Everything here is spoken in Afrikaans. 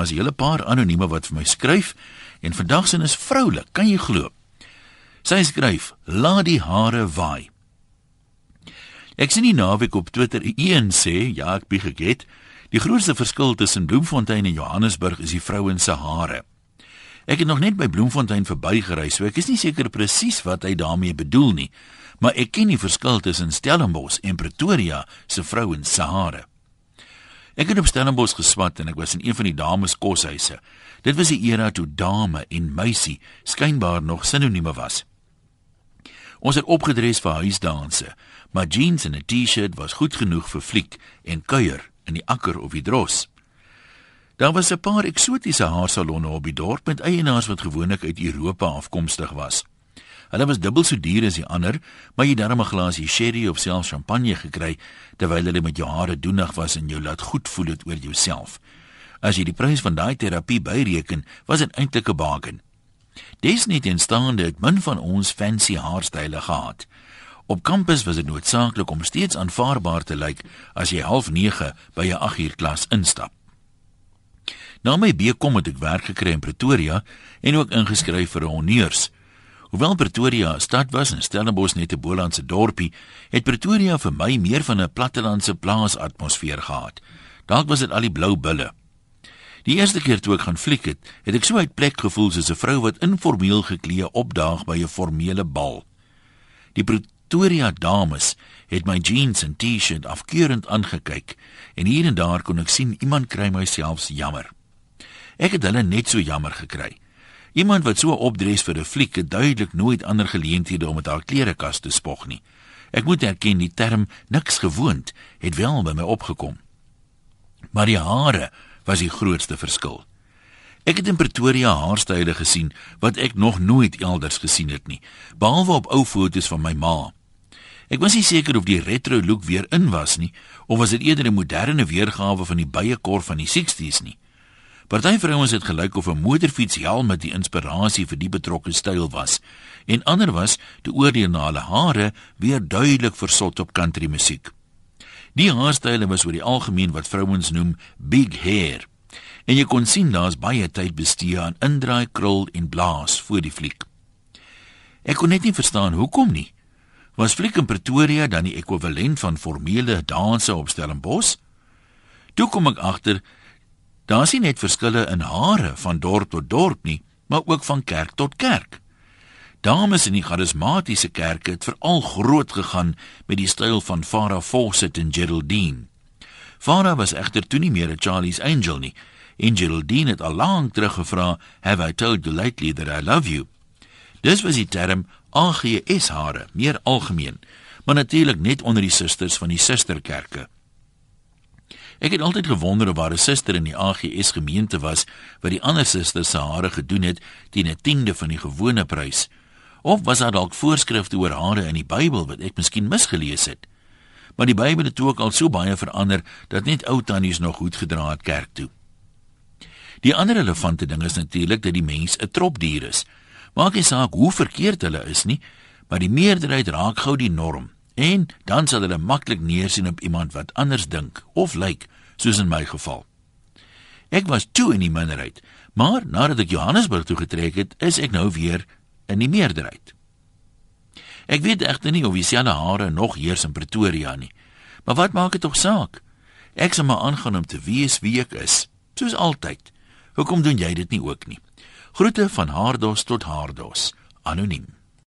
as 'n hele paar anonieme wat vir my skryf en vandag se is vroulik, kan jy glo? Sy skryf: "Laat die hare waai." Ek sien die naweek op Twitter een sê, ja, ek bieg geget, die grootste verskil tussen Bloemfontein en Johannesburg is die vrouens se hare. Ek het nog net by Bloemfontein verbygery, so ek is nie seker presies wat hy daarmee bedoel nie, maar ek ken die verskil tussen Stellenbosch en Pretoria se vrouens se hare. Ek het op Stellenbosch geswat en ek was in een van die dames koshuise. Dit was die era toe dame en meisie skynbaar nog sinonieme was. Ons het opgedres vir huisdanse, maar jeans en 'n T-shirt was goed genoeg vir fliek en kuier in die akker of die dros. Daar was 'n paar eksotiese haarsalonne op die dorp met eienaars wat gewoonlik uit Europa afkomstig was. Hulle was dubbel so duur as die ander, maar jy darm 'n glasie sherry of selfs champagne gekry terwyl hulle met jou hare doenig was en jou laat goed voel het oor jouself. As jy die prys van daai terapie byreken, was dit eintlik 'n bargain. Dis net in staande het min van ons fancy haarstyle gehad. Op kampus was dit noodsaaklik om steeds aanvaarbaar te lyk as jy half 9 by 'n 8 uur klas instap. Na my BCom het ek werk gekry in Pretoria en ook ingeskryf vir 'n honneurs. Hoewel Pretoria 'n stad was en Stellenbosch net 'n Bolandse dorpie, het Pretoria vir my meer van 'n plattelandse plaasatmosfeer gehad. Dalk was dit al die blou bulle. Die eerste keer toe ek gaan fliek het, het ek so uit plek gevoel soos 'n vrou wat informeel geklee opdaag by 'n formele bal. Die Pretoria dames het my jeans en T-shirt afkeurend aangekyk en hier en daar kon ek sien iemand kry myself jammer. Ek het hulle net so jammer gekry. Iemand wat so opdres vir 'n fliek het duidelik nooit ander geleenthede om met haar klerekas te spog nie. Ek moet erken die term niks gewoond het wel by my opgekom. Maar die hare was die grootste verskil. Ek het in Pretoria haarstyle gesien wat ek nog nooit elders gesien het nie, behalwe op ou foto's van my ma. Ek was nie seker of die retro look weer in was nie of was dit eerder 'n moderne weergawe van die byekorf van die 60's nie. Party vrouens het gelyk of 'n motorfietshelm met die inspirasie vir die betrokke styl was en ander was te oordeel na hulle hare weer duidelik versot op country musiek. Die haarstyle was oor die algemeen wat vrouens noem big hair. En jy kon sien daar's baie tyd bestee aan indraai, krul en blaas voor die fliek. Ek kon net nie verstaan hoekom nie. Was fliek in Pretoria dan die ekwivalent van formele danse op Stellenbosch? Toe kom ek agter Daar nie net verskille in hare van dorp tot dorp nie, maar ook van kerk tot kerk. Dames in die charismatiese kerke het veral groot gegaan met die styl van Farah Fawcett en Geraldine. Farah was egter toe nie meer 'n Charlie's Angel nie. En Geraldine het al lank terug gevra, "Have I told you lately that I love you?" Dis was die term AGS hare, meer algemeen, maar natuurlik net onder die susters van die susterkerke. Ek het altyd gewonder of waar 'n suster in die AGS gemeente was wat die ander susters se hare gedoen het teen 'n tiende van die gewone prys. Of was daar dalk voorskrifte oor hare in die Bybel wat ek miskien misgelees het? Maar die Bybel het ook al so baie verander dat net ou tannies nog goed gedra het kerk toe. Die ander relevante ding is natuurlik dat die mens 'n tropdier is. Maak nie saak hoe verkeerd hulle is nie, maar die meerderheid raak gou die norm en dan sal hulle maklik neersien op iemand wat anders dink of lyk soos in my geval. Ek was toe in die minderheid, maar nadat ek Johannesburg toe getrek het, is ek nou weer in die meerderheid. Ek weet egter nie of dieselfde hare nog heers in Pretoria nie. Maar wat maak dit tog saak? Ek sal maar aangaan om te wees wie ek is, soos altyd. Hoekom doen jy dit nie ook nie? Groete van Haardos tot Haardos, anoniem.